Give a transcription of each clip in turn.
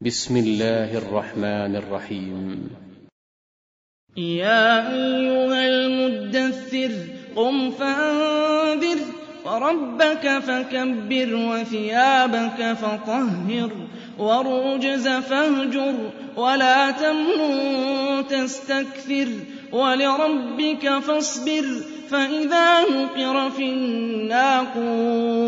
بسم الله الرحمن الرحيم. يا أيها المدثر قم فأنذر وربك فكبر وثيابك فطهر والرجز فاهجر ولا تمنن تستكثر ولربك فاصبر فإذا نقر في الناقور.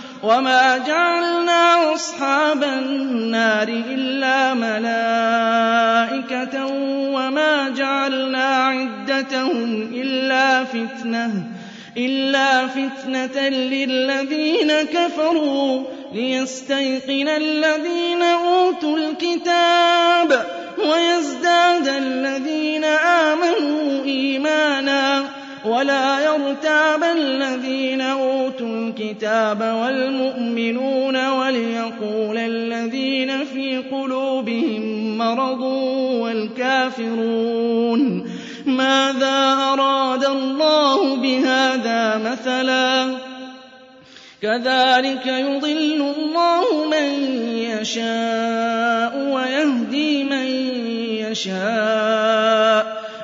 وما جعلنا أصحاب النار إلا ملائكة وما جعلنا عدتهم إلا فتنة إلا فتنة للذين كفروا ليستيقن الذين أوتوا الكتاب الكتاب والمؤمنون وليقول الذين في قلوبهم مرض والكافرون ماذا أراد الله بهذا مثلا؟ كذلك يضل الله من يشاء ويهدي من يشاء.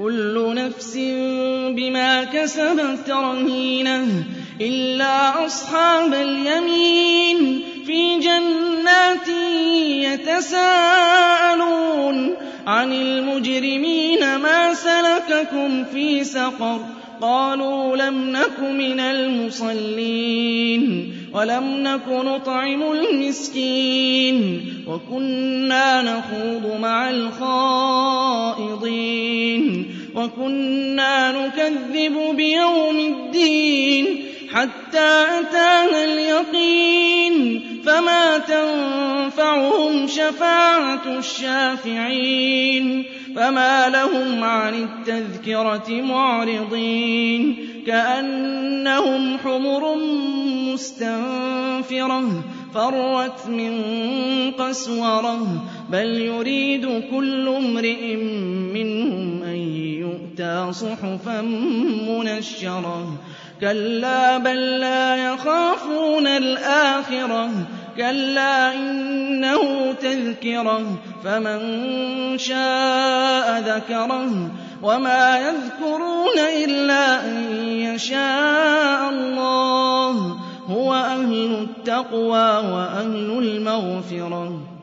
كل نفس بما كسبت رهينة إلا أصحاب اليمين في جنات يتساءلون عن المجرمين ما سلككم في سقر قالوا لم نك من المصلين ولم نك نطعم المسكين وكنا نخوض مع الخائضين وكنا نكذب بيوم الدين حتى أتانا اليقين فما تنفعهم شفاعة الشافعين فما لهم عن التذكرة معرضين كأنهم حمر مستنفرة فرت من قسورة بل يريد كل امرئ منهم صحفا منشرة كلا بل لا يخافون الآخرة كلا إنه تذكرة فمن شاء ذكره وما يذكرون إلا أن يشاء الله هو أهل التقوى وأهل المغفرة